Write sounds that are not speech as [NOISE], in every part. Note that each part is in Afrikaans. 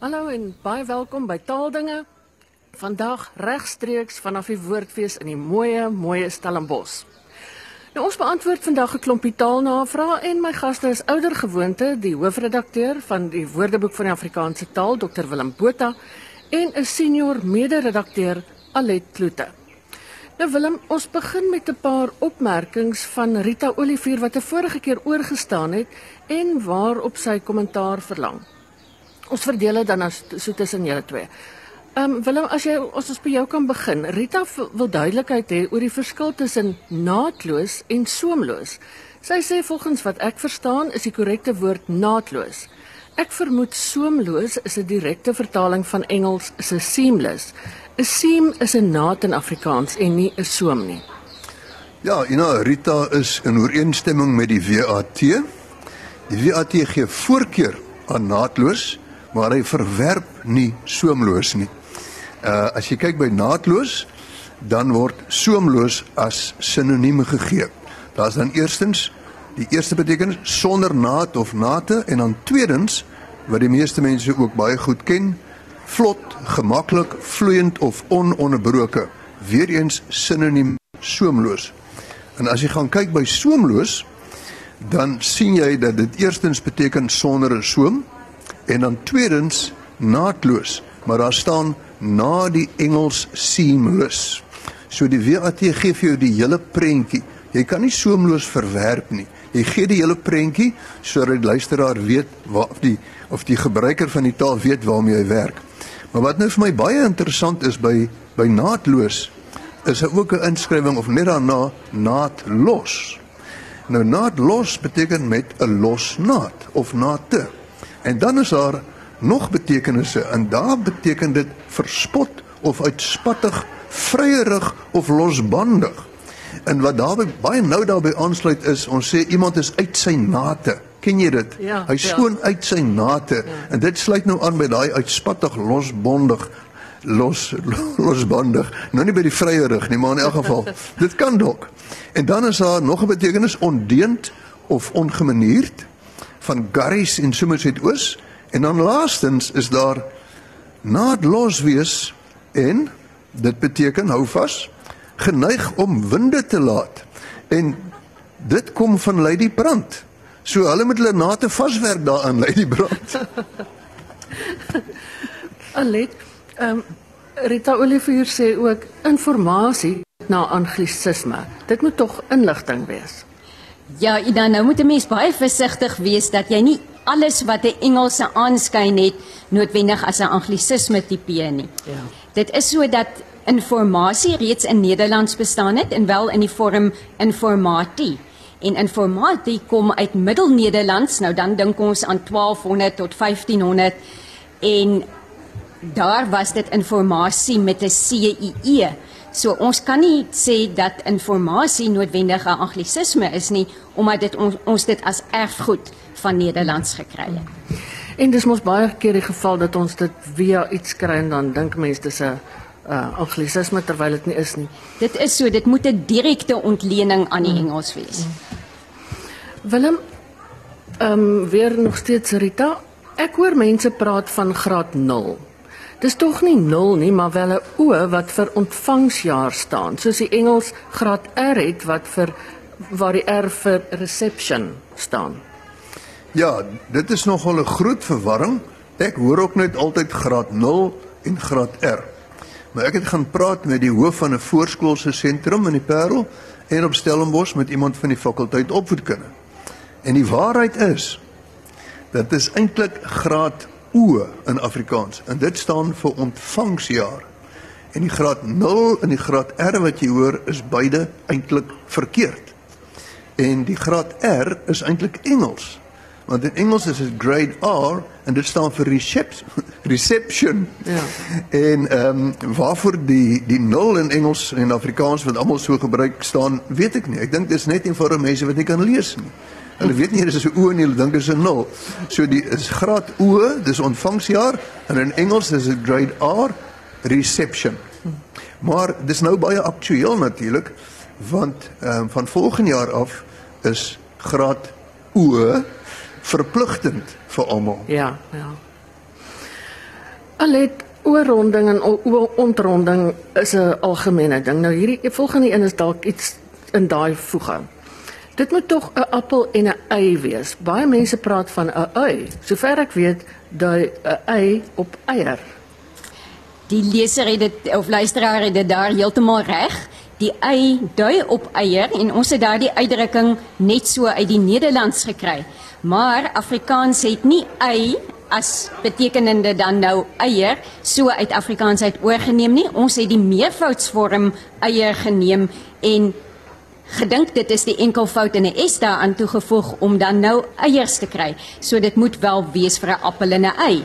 Hallo en baie welkom by Taaldinge. Vandag regstreeks vanaf die Woordfees in die mooi, mooi Stellenbosch. Nou ons beantwoord vandag 'n klompie taalnavrae en my gaste is ouer gewoonte die hoofredakteur van die Woordeboek van die Afrikaanse taal Dr Willem Botha en 'n senior mede-redakteur Alet Kloete. Nou Willem, ons begin met 'n paar opmerkings van Rita Olivier wat 'n vorige keer oorgestaan het en waarop sy kommentaar verlang. Ons verdeel dit dan as so tussen julle twee. Ehm um, Willem, as jy as ons by jou kan begin. Rita wil duidelikheid hê oor die verskil tussen naatloos en soemloos. Sy sê volgens wat ek verstaan is die korrekte woord naatloos. Ek vermoed soemloos is 'n direkte vertaling van Engels se seamless. 'n Seam is 'n naad in Afrikaans en nie 'n soem nie. Ja, Ina Rita is in ooreenstemming met die WAT. Die WAT gee voorkeur aan naatloos maar hy verwerp nie soemloos nie. Uh as jy kyk by naadloos, dan word soemloos as sinoniem gegee. Daar's dan eerstens die eerste betekenis sonder naad of nate en dan tweedens wat die meeste mense ook baie goed ken, vlot, gemaklik, vloeiend of ononderbroke. Weereens sinoniem soemloos. En as jy gaan kyk by soemloos, dan sien jy dat dit eerstens beteken sonder 'n soem en dan tweedens naatloos maar daar staan na die Engels seamless so die WAT gee vir jou die hele prentjie. Jy kan nie soemloos verwerp nie. Jy gee die hele prentjie sodat die luisteraar weet wat of die of die gebruiker van die taal weet waarmee hy werk. Maar wat nou vir my baie interessant is by by naatloos is daar ook 'n inskrywing of net daarna naatlos nou naatlos beteken met 'n los naad of naate En dan is daar nog betekenisse en daar beteken dit verspot of uitspattig, vryerig of losbandig. En wat daarby baie nou daarbey aansluit is, ons sê iemand is uit sy nate. Ken jy dit? Ja, Hy skoon ja. uit sy nate. Ja. En dit sluit nou aan by daai uitspattig, losbondig, los [LAUGHS] losbandig. Nou nie by die vryerig nie, maar in elk geval. [LAUGHS] dit kan dalk. En dan is daar nog 'n betekenis ondeend of ongemanierd van Garries en Somerset Oos en dan laastens is daar naadlos wees en dit beteken hou vas geneig om winde te laat en dit kom van Lady Brand so hulle moet hulle nate vaswerk daaraan Lady Brand [LAUGHS] Alet, ehm um, Rita Olivier sê ook informasie na anglisisme. Dit moet tog inligting wees. Ja, Ida, nou moet 'n mens baie versigtig wees dat jy nie alles wat 'n Engelse aanskyn het noodwendig as 'n anglisisme tipeer nie. Ja. Dit is sodat informasie reeds in Nederlands bestaan het en wel in die vorm informatie. En informatie kom uit Middelnederlands. Nou dan dink ons aan 1200 tot 1500 en daar was dit informasie met 'n C I E. So ons kan nie sê dat inligting noodwendig 'n anglisisme is nie omdat dit ons, ons dit as erfgoed van Nederlands gekry het. En dis mos baie keer die geval dat ons dit via iets kry en dan dink mense dis 'n uh, anglisisme terwyl dit nie is nie. Dit is so, dit moet 'n direkte ontlening aan die Engels wees. Willem, ehm um, weer nog steeds Rita. Ek hoor mense praat van graad 0. Dis tog nie 0 nie, maar wel 'n O wat vir ontvangsjaar staan, soos die Engels graad R het wat vir waar die R vir reception staan. Ja, dit is nogal 'n groot verwarring. Ek hoor ook net altyd graad 0 en graad R. Maar ek het gaan praat met die hoof van 'n voorskoolse sentrum in die Parel en op Stellenbosch met iemand van die fakulteit opvoedkunde. En die waarheid is dat dit eintlik graad O in Afrikaans en dit staan vir ontvangsjaar. En die graad 0 en die graad R wat jy hoor is beide eintlik verkeerd. En die graad R is eintlik Engels. Want in Engels is dit grade R en dit staan vir reception. [LAUGHS] reception. Ja. En ehm um, waarvoor die die 0 in Engels en Afrikaans wat almal so gebruik staan, weet ek nie. Ek dink dis net eenvoudig mense wat nie kan lees nie. Hulle weet nie dis 'n O nie, hulle dink dis 'n 0. So die is graad O, dis ontvangsjaar en in Engels is dit grade R reception. Maar dis nou baie aktueel natuurlik want ehm um, van volgende jaar af is graad O verpligtend vir almal. Ja, ja. Alet oorronding en ontronding is 'n algemene ding. Nou hierdie volgende een is dalk iets in daai voege. Dit moet tog 'n appel en 'n ei wees. Baie mense praat van 'n ui. Sover ek weet, dui 'n ei op eier. Die leser het dit of luisteraar het dit daar heeltemal reg. Die ei dui op eier en ons het daardie uitdrukking net so uit die Nederlands gekry. Maar Afrikaans het nie ei as betekenende dan nou eier so uit Afrikaans uit oorgeneem nie. Ons het die meervoudsvorm eier geneem en gedink dit is die enkelvoud en 'n s daaraan toegevoeg om dan nou eiers te kry. So dit moet wel wees vir 'n appel en 'n ei.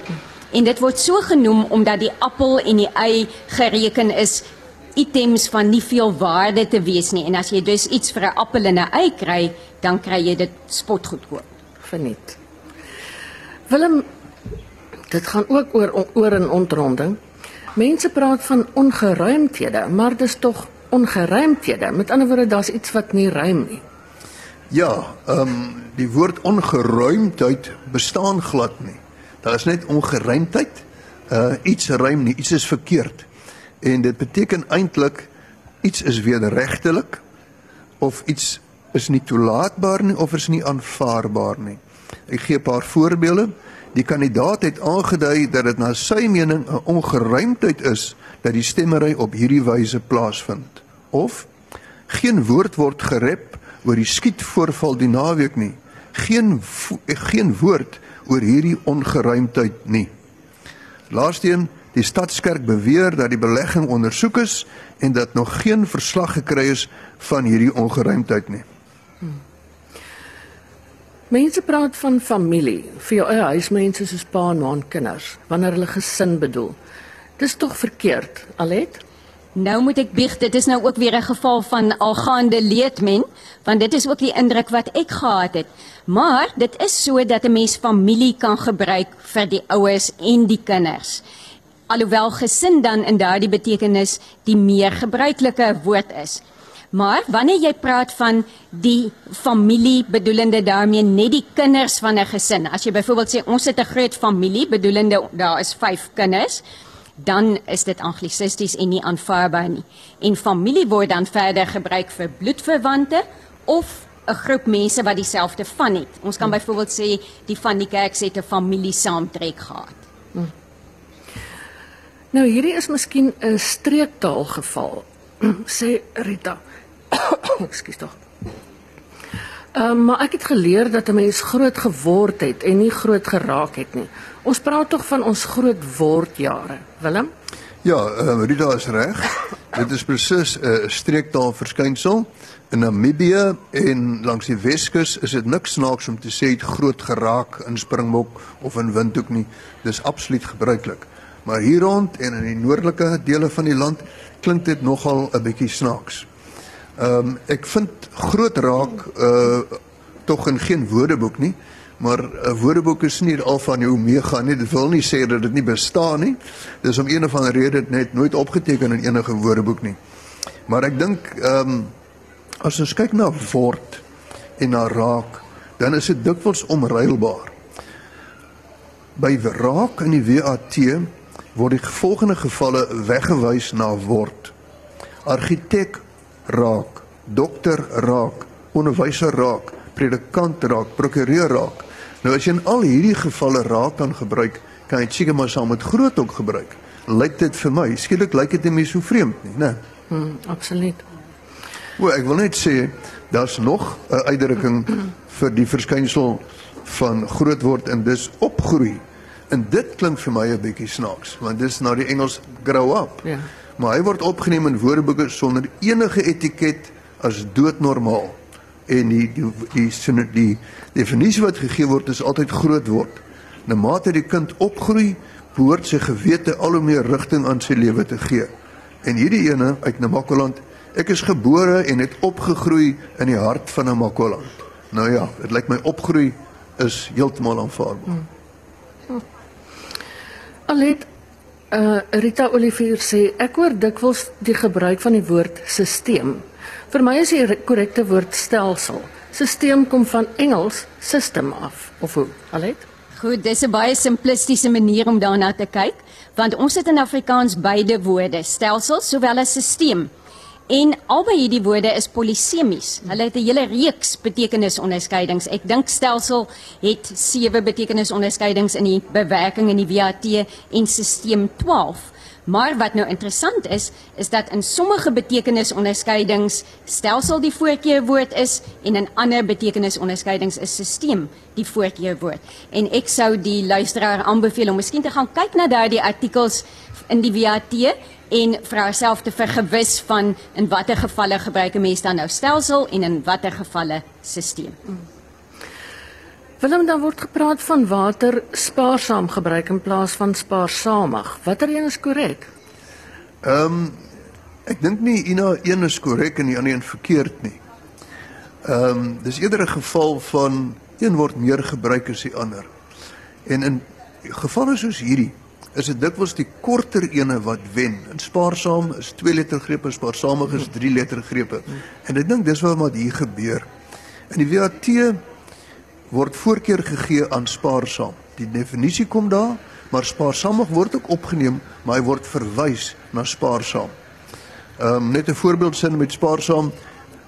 En dit word so genoem omdat die appel en die ei gereken is items van nie veel waarde te wees nie. En as jy dus iets vir 'n appel en 'n ei kry, dan kry jy dit spotgoedkoop. verniet. Willem, dit gaan ook oor oor 'n ontronding. Mense praat van ongeruimthede, maar dis tog ongeruimthede. Met ander woorde, daar's iets wat nie ruim nie. Ja, ehm um, die woord ongeruimdheid bestaan glad nie. Daar is net ongeruimdheid. Uh iets ruim nie, iets is verkeerd. En dit beteken eintlik iets is wederregtelik of iets is nie toelaatbaar nie of is nie aanvaarbaar nie. Ek gee 'n paar voorbeelde. Die kandidaat het aangedui dat dit na sy mening 'n ongeruimdheid is dat die stemmery op hierdie wyse plaasvind. Of geen woord word gerep oor die skietvoorval die naweek nie. Geen geen woord oor hierdie ongeruimdheid nie. Laarsteen, die stadskerk beweer dat die belegging ondersoek is en dat nog geen verslag gekry is van hierdie ongeruimdheid nie. Mense praat van familie, vir jou eie huismense soos pa en ma en kinders, wanneer hulle gesin bedoel. Dis tog verkeerd, Alet? Nou moet ek bieg, dit is nou ook weer 'n geval van algaande leedmen, want dit is ook die indruk wat ek gehad het. Maar dit is so dat 'n mens familie kan gebruik vir die ouers en die kinders. Alhoewel gesin dan in daardie betekenis die meer gebruikelike woord is. Maar wanneer jy praat van die familie bedoelende daarmee net die kinders van 'n gesin. As jy byvoorbeeld sê ons het 'n groot familie bedoelende daar is 5 kinders, dan is dit anglisisties en nie aanvaarbaar nie. En familie word dan verder gebruik vir bloedverwante of 'n groep mense wat dieselfde van het. Ons kan byvoorbeeld sê die van die kerk het 'n familie saamtrek gehad. Nou hierdie is miskien 'n streektaalgeval, [CLEARS THROAT] sê Rita. [COUGHS] Ekskuus tog. Ehm um, maar ek het geleer dat 'n mens groot geword het en nie groot geraak het nie. Ons praat tog van ons groot wordjare, Willem? Ja, uh, Rita is reg. [LAUGHS] Dit is presies 'n uh, streektaal verskynsel. In Namibië en langs die Weskus is dit niks snaaks om te sê het groot geraak in Springbok of in Windhoek nie. Dis absoluut gebruiklik. Maar hier rond en in die noordelike dele van die land klink dit nogal 'n bietjie snaaks. Ehm um, ek vind groot raak uh tog in geen woordeboek nie, maar 'n woordeboek is nie alfa en omega nie. Dit wil nie sê dat dit nie bestaan nie. Dis om een of ander rede dit net nooit opgeteken in enige woordeboek nie. Maar ek dink ehm um, as ons kyk na word en na raak, dan is dit dikwels omruilbaar. By raak in die WAT word die volgende gevalle weggewys na word. Argitek raak, dokter raak, onderwyser raak, predikant raak, prokureur raak. Nou as jy in al hierdie gevalle raak kan gebruik, kan jy seker maar saam met groot ook gebruik. Lyk dit vir my, skielik lyk dit nie meer so vreemd nie, né? Hmm, absoluut. O, ek wil net sê daar's nog 'n uitdrukking vir die verskynsel van groot word en dis opgroei. En dit klink vir my 'n bietjie snaaks, want dis na die Engels grow up. Ja. Maar hy word opgeneem in woordeboeke sonder enige etiket as doodnormaal. En die die die die, die definisie wat gegee word is altyd groot word. Na mate die kind opgroei, behoort sy gewete al hoe meer rigting aan sy lewe te gee. En hierdie ene uit Namakoland, ek is gebore en het opgegroei in die hart van Namakoland. Nou ja, dit lyk my opgroei is heeltemal aanvaarbaar. Hmm. Alet uh Rita Olivier sê ek hoor dikwels die gebruik van die woord stelsel. Vir my is die korrekte woord stelsel. Stelsel kom van Engels system af of hoe? Alet? Goed, dis 'n baie simplistiese manier om daarna te kyk, want ons het in Afrikaans beide woorde, stelsel sowel as stelsel. En albei hierdie woorde is polisemies. Hulle het 'n hele reeks betekenisonderskeidings. Ek dink stelsel het 7 betekenisonderskeidings in die bewerking in die WAT en stelsel 12. Maar wat nou interessant is, is dat in sommige betekenisonderskeidings stelsel die voorkeurwoord is en in ander betekenisonderskeidings is stelsel die voorkeurwoord. En ek sou die luisteraar aanbeveel om miskien te gaan kyk na daardie artikels in die WAT en vir haarself te vergewis van in watter gevalle gebruik 'n mens dan nou stelsel en in watter gevalle stelsel. Willem dan word gepraat van water spaarsaam gebruik in plaas van spaarsamig. Watter een is korrek? Ehm um, ek dink nie Ina een is korrek en die ander een verkeerd nie. Ehm um, dis eerder 'n geval van een word meer gebruik as die ander. En in gevalle soos hierdie is dit dikwels die korter ene wat wen. In spaarsaam is 2 liter grepe, spaarsamig is 3 liter grepe. En ek dink dis wat hier gebeur. In die WAT word voorkeur gegee aan spaarsaam. Die definisie kom daar, maar spaarsamig word ook opgeneem, maar hy word verwys na spaarsaam. Ehm um, net 'n voorbeeldsin met spaarsaam.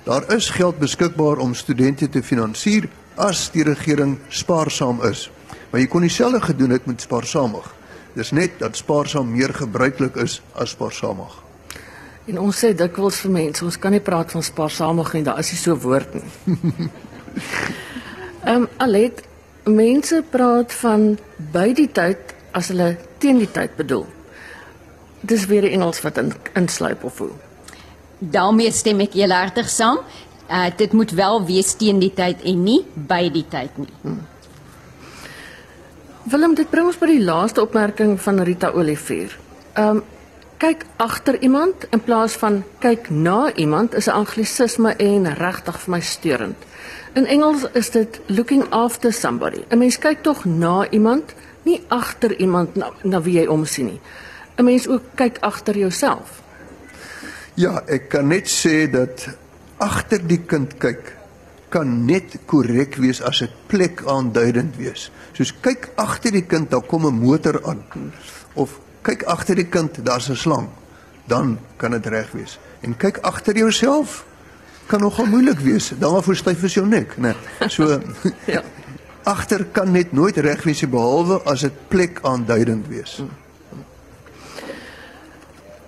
Daar is geld beskikbaar om studente te finansier as die regering spaarsaam is. Maar jy kon dieselfde gedoen het met spaarsamig. Dis net dat spaarsaam meer gebruiklik is as spaarsamig. En ons sê dikwels vir mense, ons kan nie praat van spaarsamig nie, daar is nie so woord nie. [LAUGHS] Ehm um, Alet, mense praat van by die tyd as hulle teen die tyd bedoel. Dis weer die Engels wat in insluip of hoe. daarmee stem ek heel hartig saam. Uh dit moet wel wees teen die tyd en nie by die tyd nie. Hmm. Willem, dit bring ons by die laaste opmerking van Rita Olivier. Ehm um, kyk agter iemand in plaas van kyk na iemand is 'n anglisisme en regtig vir my steurend. In Engels is dit looking after somebody. 'n Mens kyk tog na iemand, nie agter iemand na, na wie jy omsien nie. 'n Mens ook kyk agter jouself. Ja, ek kan net sê dat agter die kind kyk kan net korrek wees as dit plek aanduidend wees. Soos kyk agter die kind, daar kom 'n motor aan. Of kyk agter die kind, daar's 'n slang. Dan kan dit reg wees. En kyk agter jouself, kan nogal moeilik wees. Daarvoor styf is jou nek, né? Nee. So [LAUGHS] ja. Agter kan net nooit reg wees behalwe as dit plek aanduidend wees.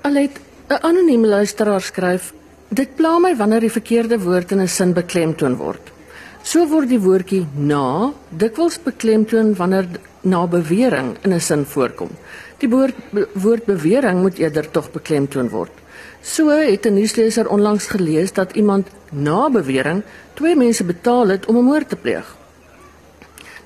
Alet 'n anonieme luisteraar skryf: Dit pla my wanneer die verkeerde woord in 'n sin beklemtoon word. So word die woordjie na dikwels beklemtoon wanneer na bewering in 'n sin voorkom. Die woord woord bewering moet eerder tog beklemtoon word. So het 'n nuusleser onlangs gelees dat iemand na bewering twee mense betaal het om 'n moord te pleeg.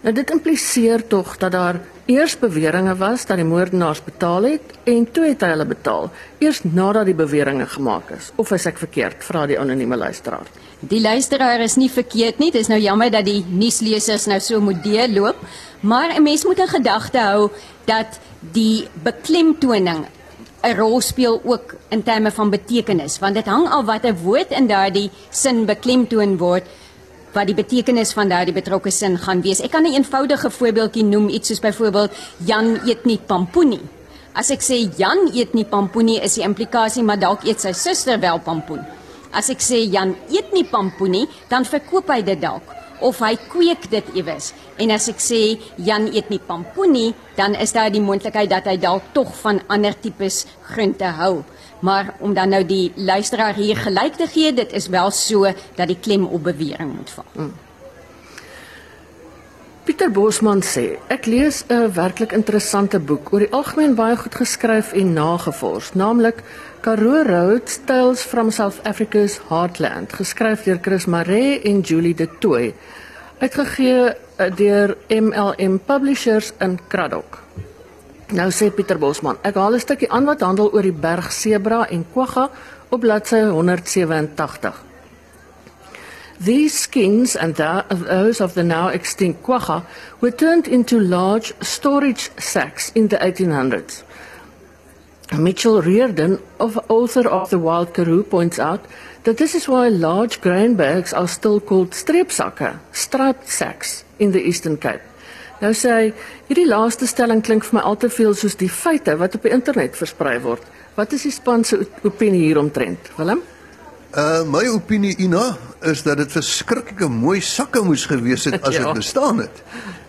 Nou dit impliseer tog dat daar eers beweringe was dat die moordenaars betaal het en toe het hy hulle betaal, eers nadat die beweringe gemaak is. Of is ek verkeerd? Vra die anonieme luisteraar. Die luisteraar is nie verkeerd nie. Dit is nou jammer dat die nuuslesers nou so moet deurloop, maar 'n mens moet in gedagte hou dat die beklemtoning 'n rol speel ook in terme van betekenis want dit hang af wat 'n woord in daardie sin beklemtoon word wat die betekenis van daardie betrokke sin gaan wees. Ek kan 'n eenvoudige voorbeeldjie noem, iets soos byvoorbeeld Jan eet nie pampoenie. As ek sê Jan eet nie pampoenie, is die implikasie maar dalk eet sy suster wel pampoen. As ek sê Jan eet nie pampoenie, dan verkoop hy dit dalk of hy kweek dit iewers. En as ek sê Jan eet nie pampoenie, dan is daar die moontlikheid dat hy dalk tog van ander tipes groente hou. Maar om dan nou die luisteraar hier gelyk te gee, dit is wel so dat die klem op bewering moet val. Hmm. Pieter Bosman sê, ek lees 'n werklik interessante boek oor die algemeen baie goed geskryf en nagevors, naamlik Karoo Road Tales from South Africa's Heartland, geskryf deur Chris Maree en Julie De Tooy, uitgegee eh, deur MLM Publishers in Kraddock. Nou sê Pieter Bosman, ek haal 'n stukkie aan wat handel oor die berg sebra en kwagga op bladsy 187. These skins and those of the now extinct quagga were turned into large storage sacks in the 1800s. Mitchell Reardon, of author of The Wild Karoo, points out that this is why large grain bags are still called streepsakke, striped sacks, in the Eastern Cape. Nou sê hy, hierdie laaste stelling klink vir my al te veel soos die feite wat op die internet versprei word. Wat is die span se opinie hieromtrent? Willem? Uh my opinie Ina is dat dit verskriklike mooi sakke moes gewees het as [LAUGHS] dit Ja. bestaan het.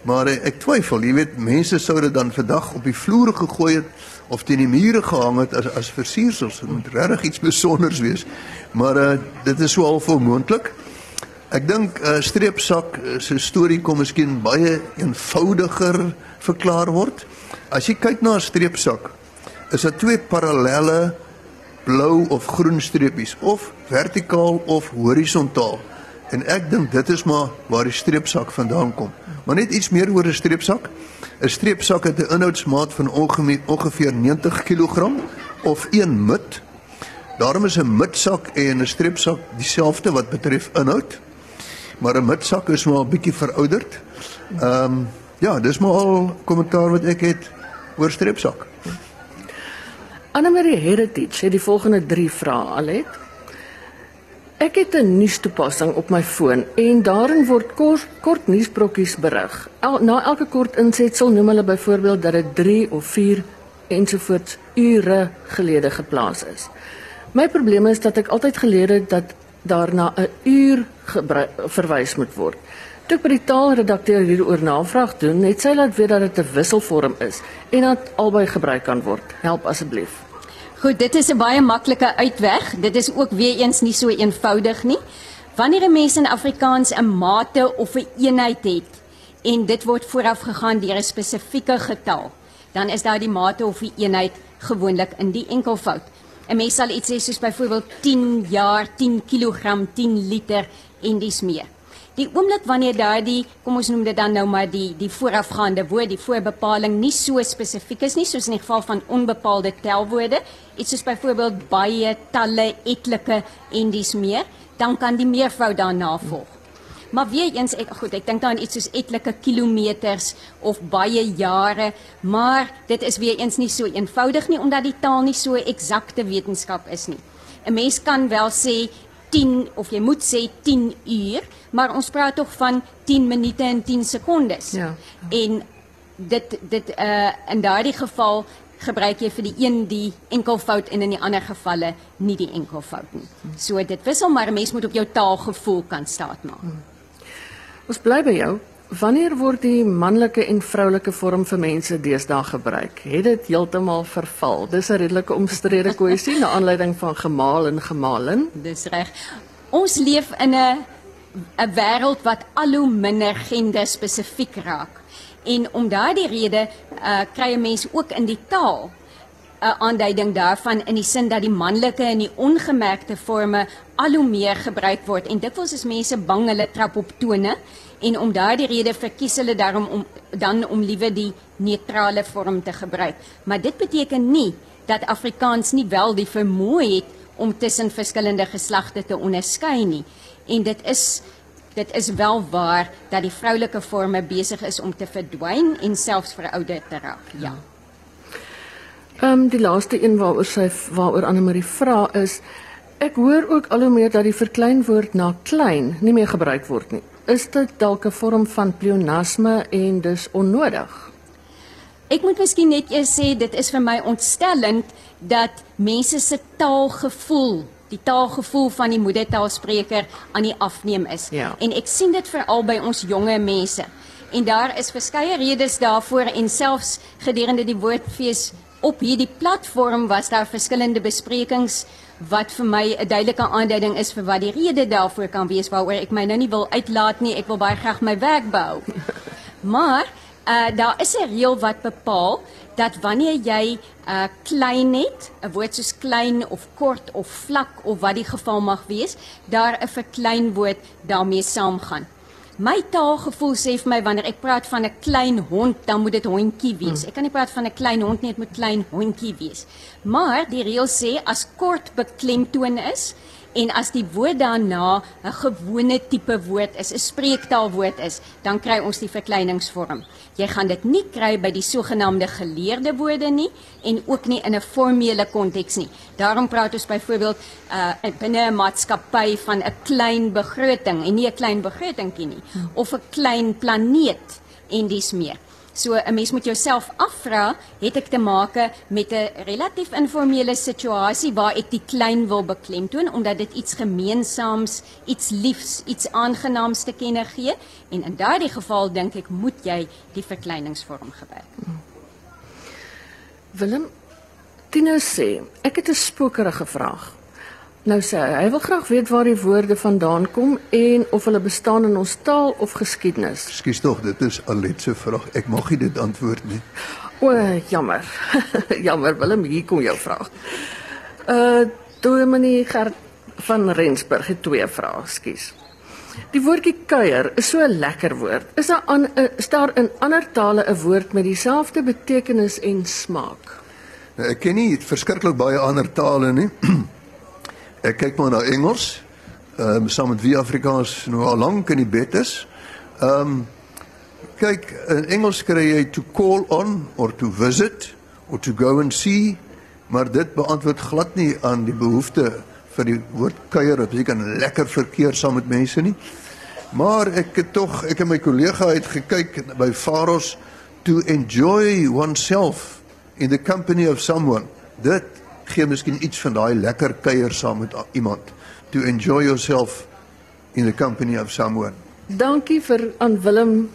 Maar uh, ek twyfel, jy weet, mense sou dit dan vandag op die vloere gegooi het of teen die mure gehang het as as versiersels. Dit moet regtig iets besonders wees. Maar uh dit is so half onmoontlik. Ek dink 'n uh, streepsak uh, se storie kom miskien baie eenvoudiger verklaar word. As jy kyk na 'n streepsak, is daar twee parallelle blou of groen streepies of vertikaal of horisontaal. En ek dink dit is maar waar die streepsak vandaan kom. Maar net iets meer oor 'n streepsak. 'n Streepsak het 'n inhoudsmaat van ongeveer ongeveer 90 kg of 1 mut. Daarom is 'n mutsak en 'n streepsak dieselfde wat betref inhoud. Maar 'n mutsak is maar 'n bietjie verouderd. Ehm um, ja, dis maar al kommentaar wat ek het oor streepsak. Annelie Heritage het die volgende 3 vrae Alet. Ek het 'n nuustoepassing op my foon en daarin word kort, kort nuusbrokkies berig. El, na elke kort insetsel noem hulle byvoorbeeld dat dit 3 of 4 ensovoorts ure gelede geplaas is. My probleem is dat ek altyd geleer het dat daar na 'n uur gebru- verwys moet word. Toe ek by die taalredakteur hieroor navraag doen, het sy laat weet dat dit 'n wisselvorm is en dat albei gebruik kan word. Help asseblief. Goed, dit is 'n baie maklike uitweg. Dit is ook weer eens nie so eenvoudig nie. Wanneer 'n mens in Afrikaans 'n mate of 'n eenheid het en dit word vooraf gegaan deur 'n spesifieke getal, dan is daar die mate of die eenheid gewoonlik in die enkelvoud. 'n Mens sal iets sê soos byvoorbeeld 10 jaar, 10 kg, 10 liter en dis meer. Die oomblik wanneer daardie, kom ons noem dit dan nou maar die die voorafgaande woord, die voorbepaling nie so spesifiek is nie, soos in die geval van onbepaalde telwoorde, iets soos byvoorbeeld baie, talle, etlike en dis meer, dan kan die meervoud daarna volg. Maar weer eens ek goed, ek dink dan iets soos etlike kilometers of baie jare, maar dit is weer eens nie so eenvoudig nie omdat die taal nie so eksakte wetenskap is nie. 'n Mens kan wel sê 10 of jy moet sê 10 uur, maar ons praat tog van 10 minute en 10 sekondes. Ja. En dit dit uh in daardie geval gebruik jy vir die een die enkelvoud en in die ander gevalle nie die enkelvoud nie. So dit wissel maar 'n mens moet op jou taalgevoel kan staatmaak. Ons bly by jou. Wanneer word die manlike en vroulike vorm vir mense deesdae gebruik? Het dit heeltemal verval? Dis 'n redelike omstrede kwessie na aanleiding van gemaal en gemalin. Dis reg. Ons leef in 'n 'n wêreld wat al hoe minder gender spesifiek raak. En om daardie rede uh, kry 'n mens ook in die taal 'n aanduiding daarvan in die sin dat die manlike en die ongemerkte forme al hoe meer gebruik word en dikwels is mense bang hulle trap op tone en om daardie rede verkies hulle daarom om dan om liewe die neutrale vorm te gebruik. Maar dit beteken nie dat Afrikaans nie wel die vermoë het om tussen verskillende geslagte te onderskei nie. En dit is dit is wel waar dat die vroulike forme besig is om te verdwyn en selfs verouder te raak. Ja. Ehm um, die laaste een waaroor sy waaroor Anne Marie vra is ek hoor ook al hoe meer dat die verkleinwoord na klein nie meer gebruik word nie. Is dit dalk 'n vorm van pleonasme en dus onnodig? Ek moet miskien net eers sê dit is vir my ontstellend dat mense se taalgevoel, die taalgevoel van die moedertaalspreker aan die afneem is. Ja. En ek sien dit veral by ons jonge mense. En daar is verskeie redes daarvoor en selfs gedurende die woordfees op hierdie platform was daar verskillende besprekings wat vir my 'n duidelike aanduiding is vir wat die rede daarvoor kan wees waaroor ek my nou nie wil uitlaat nie. Ek wil baie graag my werk behou. [LAUGHS] Maar uh daar is 'n reël wat bepaal dat wanneer jy uh klein het, 'n woord soos klein of kort of vlak of wat die geval mag wees, daar 'n verkleinwoord daarmee saamgaan. My taalgevoel sê vir my wanneer ek praat van 'n klein hond, dan moet dit hondjie wees. Ek kan nie praat van 'n klein hond nie, dit moet klein hondjie wees. Maar die reël sê as kort beklemtoon is en as die woord daarna 'n gewone tipe woord is, 'n spreektaalwoord is, dan kry ons die verkleiningsvorm. Jy gaan dit nie kry by die sogenaamde geleerde woorde nie en ook nie in 'n formele konteks nie. Daarom praat ons byvoorbeeld uh binne 'n maatskappy van 'n klein begroting en nie 'n klein begrotingkie nie of 'n klein planeet en dis meer. So 'n mens moet jouself afvra, het ek te make met 'n relatief informele situasie waar ek die klein wil beklemtoon omdat dit iets gemeensaams, iets liefs, iets aangenaams te kenne gee en in daardie geval dink ek moet jy die verkleiningsvorm gebruik. Willem, Tino sê, ek het 'n spokerige vraag. Nou sê hy, hy wil graag weet waar die woorde vandaan kom en of hulle bestaan in ons taal of geskiedenis. Ekskuus tog, dit is Alet se vraag. Ek mag nie dit antwoord nie. O, jammer. [LAUGHS] jammer Willem, hier kom jou vraag. Uh Dominee Gert van Rensburg het twee vrae, skus. Die woordjie kuier is so 'n lekker woord. Is daar aan is daar in ander tale 'n woord met dieselfde betekenis en smaak? Nou, ek ken nie verskriklik baie ander tale nie. [CLEARS THROAT] ek kyk maar na Engels. Ehm um, saam met wie Afrikaans nou al lank in die bed is. Ehm um, kyk in Engels kry jy to call on or to visit or to go and see, maar dit beantwoord glad nie aan die behoefte vir die woord kuier dat jy kan lekker verkeer saam met mense nie. Maar ek het tog ek en my kollega het gekyk by Faros to enjoy oneself in the company of someone. Dit gee miskien iets van daai lekker kuier saam met iemand. To enjoy yourself in the company of someone. Dankie vir aan Willem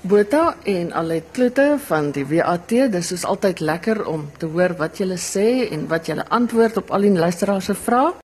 Botha en Alet Kloete van die WAT. Dis is altyd lekker om te hoor wat julle sê en wat julle antwoord op al die luisteraars se vrae.